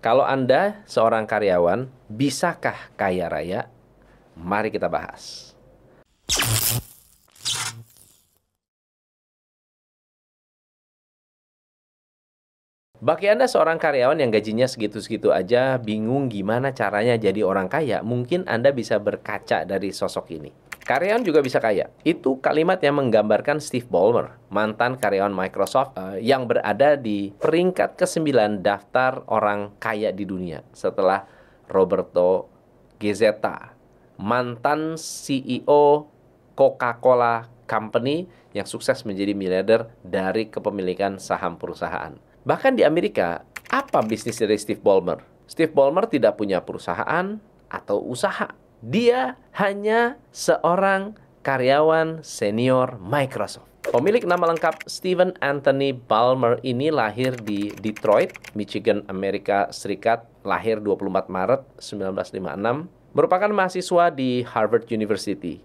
Kalau Anda seorang karyawan, bisakah kaya raya? Mari kita bahas. Bagi Anda seorang karyawan yang gajinya segitu-segitu aja, bingung gimana caranya jadi orang kaya, mungkin Anda bisa berkaca dari sosok ini. Karyawan juga bisa kaya. Itu kalimat yang menggambarkan Steve Ballmer, mantan karyawan Microsoft uh, yang berada di peringkat ke-9 daftar orang kaya di dunia setelah Roberto Gezeta, mantan CEO Coca-Cola Company yang sukses menjadi miliarder dari kepemilikan saham perusahaan. Bahkan di Amerika, apa bisnis dari Steve Ballmer? Steve Ballmer tidak punya perusahaan atau usaha. Dia hanya seorang karyawan senior Microsoft. Pemilik nama lengkap Stephen Anthony Ballmer ini lahir di Detroit, Michigan, Amerika Serikat, lahir 24 Maret 1956, merupakan mahasiswa di Harvard University.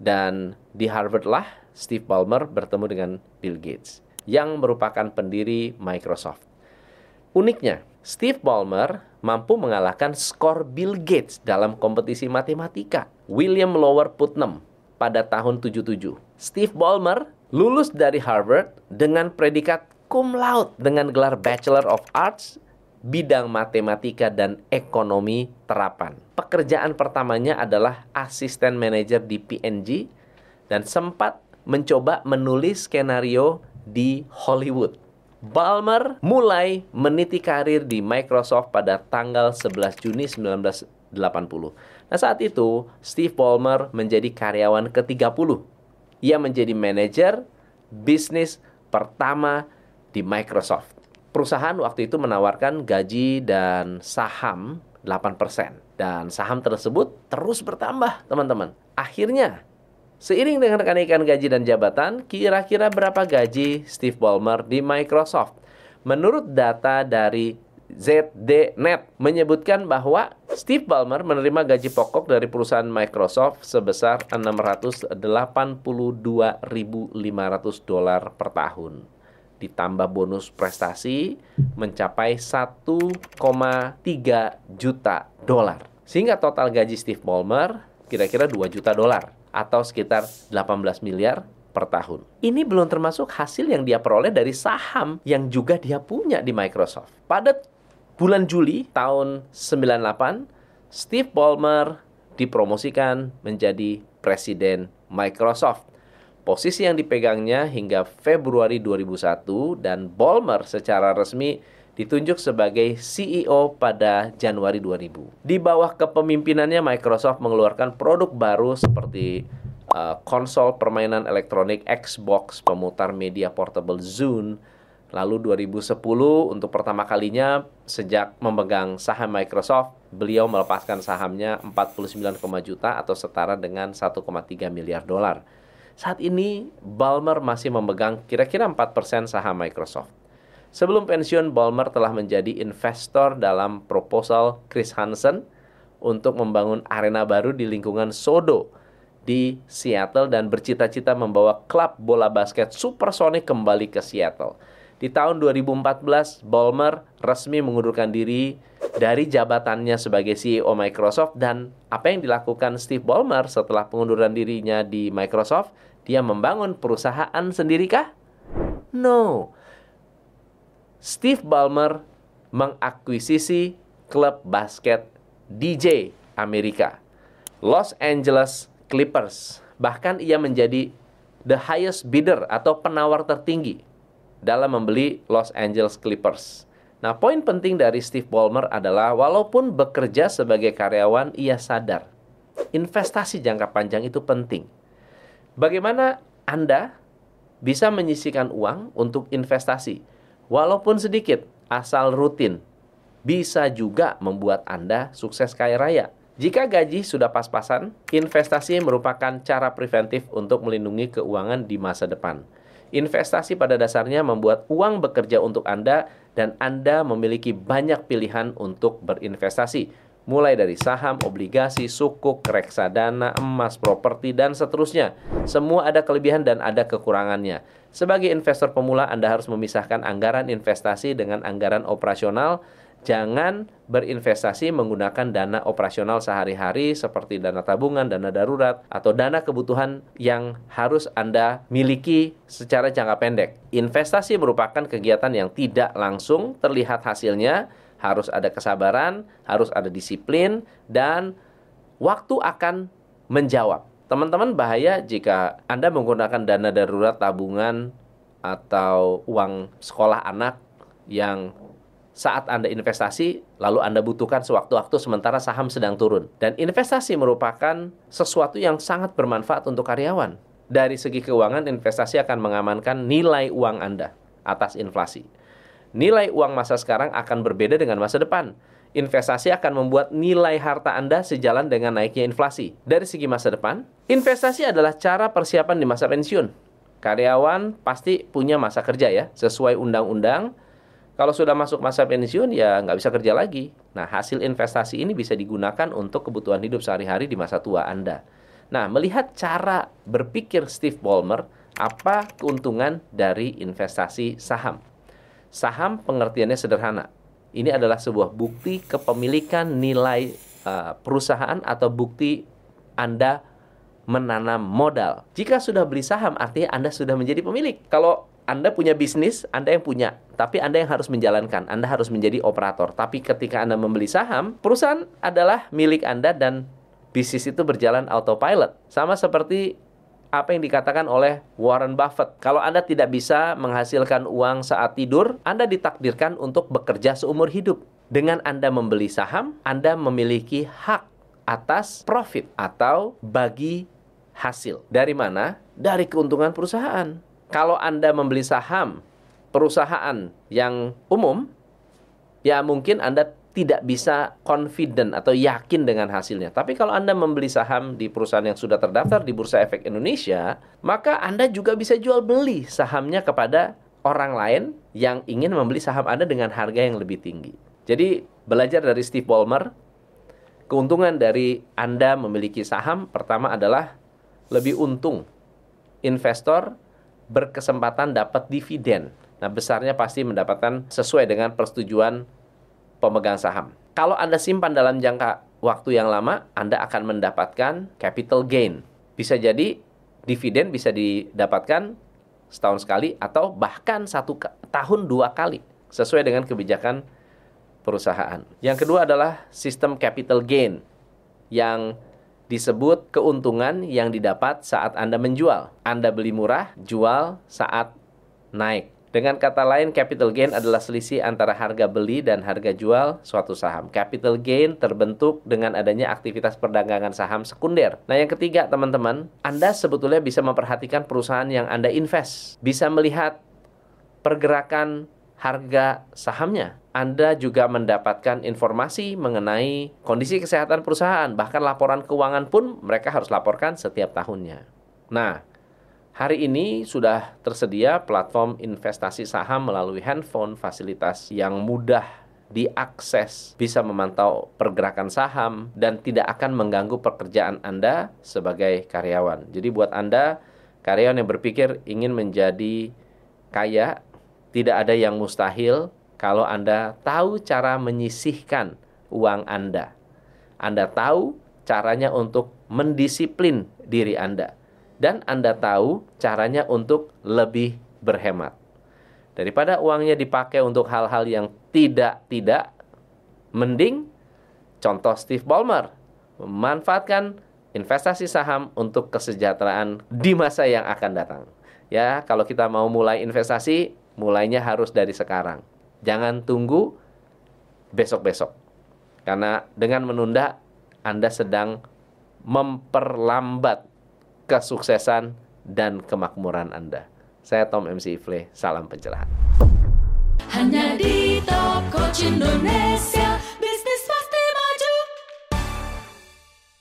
Dan di Harvard lah Steve Ballmer bertemu dengan Bill Gates yang merupakan pendiri Microsoft. Uniknya, Steve Ballmer mampu mengalahkan skor Bill Gates dalam kompetisi matematika William Lower Putnam pada tahun 77. Steve Ballmer lulus dari Harvard dengan predikat cum laude dengan gelar Bachelor of Arts bidang matematika dan ekonomi terapan. Pekerjaan pertamanya adalah asisten manajer di PNG dan sempat mencoba menulis skenario di Hollywood. Balmer mulai meniti karir di Microsoft pada tanggal 11 Juni 1980. Nah saat itu Steve Ballmer menjadi karyawan ke-30. Ia menjadi manajer bisnis pertama di Microsoft. Perusahaan waktu itu menawarkan gaji dan saham 8%. Dan saham tersebut terus bertambah, teman-teman. Akhirnya, Seiring dengan kenaikan gaji dan jabatan, kira-kira berapa gaji Steve Ballmer di Microsoft? Menurut data dari ZDNet menyebutkan bahwa Steve Ballmer menerima gaji pokok dari perusahaan Microsoft sebesar 682.500 dolar per tahun. Ditambah bonus prestasi mencapai 1,3 juta dolar. Sehingga total gaji Steve Ballmer kira-kira 2 juta dolar atau sekitar 18 miliar per tahun. Ini belum termasuk hasil yang dia peroleh dari saham yang juga dia punya di Microsoft. Pada bulan Juli tahun 98, Steve Ballmer dipromosikan menjadi presiden Microsoft. Posisi yang dipegangnya hingga Februari 2001 dan Ballmer secara resmi ditunjuk sebagai CEO pada Januari 2000. Di bawah kepemimpinannya Microsoft mengeluarkan produk baru seperti uh, konsol permainan elektronik Xbox, pemutar media portable Zune. Lalu 2010 untuk pertama kalinya sejak memegang saham Microsoft, beliau melepaskan sahamnya 49, juta atau setara dengan 1,3 miliar dolar. Saat ini Balmer masih memegang kira-kira 4% saham Microsoft. Sebelum pensiun, Ballmer telah menjadi investor dalam proposal Chris Hansen untuk membangun arena baru di lingkungan Sodo di Seattle dan bercita-cita membawa klub bola basket Supersonic kembali ke Seattle. Di tahun 2014, Ballmer resmi mengundurkan diri dari jabatannya sebagai CEO Microsoft dan apa yang dilakukan Steve Ballmer setelah pengunduran dirinya di Microsoft, dia membangun perusahaan sendiri kah? No, Steve Ballmer mengakuisisi klub basket DJ Amerika, Los Angeles Clippers. Bahkan ia menjadi the highest bidder atau penawar tertinggi dalam membeli Los Angeles Clippers. Nah, poin penting dari Steve Ballmer adalah walaupun bekerja sebagai karyawan, ia sadar investasi jangka panjang itu penting. Bagaimana Anda bisa menyisikan uang untuk investasi? Walaupun sedikit, asal rutin, bisa juga membuat Anda sukses kaya raya. Jika gaji sudah pas-pasan, investasi merupakan cara preventif untuk melindungi keuangan di masa depan. Investasi pada dasarnya membuat uang bekerja untuk Anda dan Anda memiliki banyak pilihan untuk berinvestasi, mulai dari saham, obligasi, sukuk, reksadana, emas, properti, dan seterusnya. Semua ada kelebihan dan ada kekurangannya. Sebagai investor pemula, Anda harus memisahkan anggaran investasi dengan anggaran operasional Jangan berinvestasi menggunakan dana operasional sehari-hari seperti dana tabungan, dana darurat, atau dana kebutuhan yang harus Anda miliki secara jangka pendek. Investasi merupakan kegiatan yang tidak langsung terlihat hasilnya, harus ada kesabaran, harus ada disiplin, dan waktu akan menjawab. Teman-teman bahaya jika Anda menggunakan dana darurat tabungan atau uang sekolah anak yang saat Anda investasi, lalu Anda butuhkan sewaktu-waktu sementara saham sedang turun. Dan investasi merupakan sesuatu yang sangat bermanfaat untuk karyawan. Dari segi keuangan, investasi akan mengamankan nilai uang Anda atas inflasi. Nilai uang masa sekarang akan berbeda dengan masa depan. Investasi akan membuat nilai harta Anda sejalan dengan naiknya inflasi. Dari segi masa depan, investasi adalah cara persiapan di masa pensiun. Karyawan pasti punya masa kerja ya, sesuai undang-undang kalau sudah masuk masa pensiun ya nggak bisa kerja lagi. Nah hasil investasi ini bisa digunakan untuk kebutuhan hidup sehari-hari di masa tua Anda. Nah melihat cara berpikir Steve Ballmer, apa keuntungan dari investasi saham? Saham pengertiannya sederhana. Ini adalah sebuah bukti kepemilikan nilai uh, perusahaan atau bukti Anda menanam modal. Jika sudah beli saham, artinya Anda sudah menjadi pemilik. Kalau anda punya bisnis, Anda yang punya, tapi Anda yang harus menjalankan. Anda harus menjadi operator. Tapi ketika Anda membeli saham, perusahaan adalah milik Anda dan bisnis itu berjalan autopilot. Sama seperti apa yang dikatakan oleh Warren Buffett. Kalau Anda tidak bisa menghasilkan uang saat tidur, Anda ditakdirkan untuk bekerja seumur hidup. Dengan Anda membeli saham, Anda memiliki hak atas profit atau bagi hasil. Dari mana? Dari keuntungan perusahaan kalau Anda membeli saham perusahaan yang umum, ya mungkin Anda tidak bisa confident atau yakin dengan hasilnya. Tapi kalau Anda membeli saham di perusahaan yang sudah terdaftar di Bursa Efek Indonesia, maka Anda juga bisa jual beli sahamnya kepada orang lain yang ingin membeli saham Anda dengan harga yang lebih tinggi. Jadi, belajar dari Steve Ballmer, keuntungan dari Anda memiliki saham pertama adalah lebih untung. Investor berkesempatan dapat dividen. Nah, besarnya pasti mendapatkan sesuai dengan persetujuan pemegang saham. Kalau Anda simpan dalam jangka waktu yang lama, Anda akan mendapatkan capital gain. Bisa jadi dividen bisa didapatkan setahun sekali atau bahkan satu tahun dua kali sesuai dengan kebijakan perusahaan. Yang kedua adalah sistem capital gain yang disebut keuntungan yang didapat saat Anda menjual. Anda beli murah, jual saat naik. Dengan kata lain, capital gain adalah selisih antara harga beli dan harga jual suatu saham. Capital gain terbentuk dengan adanya aktivitas perdagangan saham sekunder. Nah, yang ketiga, teman-teman, Anda sebetulnya bisa memperhatikan perusahaan yang Anda invest, bisa melihat pergerakan harga sahamnya. Anda juga mendapatkan informasi mengenai kondisi kesehatan perusahaan, bahkan laporan keuangan pun mereka harus laporkan setiap tahunnya. Nah, hari ini sudah tersedia platform investasi saham melalui handphone, fasilitas yang mudah diakses, bisa memantau pergerakan saham dan tidak akan mengganggu pekerjaan Anda sebagai karyawan. Jadi buat Anda karyawan yang berpikir ingin menjadi kaya tidak ada yang mustahil kalau Anda tahu cara menyisihkan uang Anda. Anda tahu caranya untuk mendisiplin diri Anda. Dan Anda tahu caranya untuk lebih berhemat. Daripada uangnya dipakai untuk hal-hal yang tidak-tidak, mending contoh Steve Ballmer memanfaatkan investasi saham untuk kesejahteraan di masa yang akan datang. Ya, kalau kita mau mulai investasi, mulainya harus dari sekarang. Jangan tunggu besok-besok. Karena dengan menunda Anda sedang memperlambat kesuksesan dan kemakmuran Anda. Saya Tom MC Ifle, salam pencerahan. Hanya di Top Indonesia.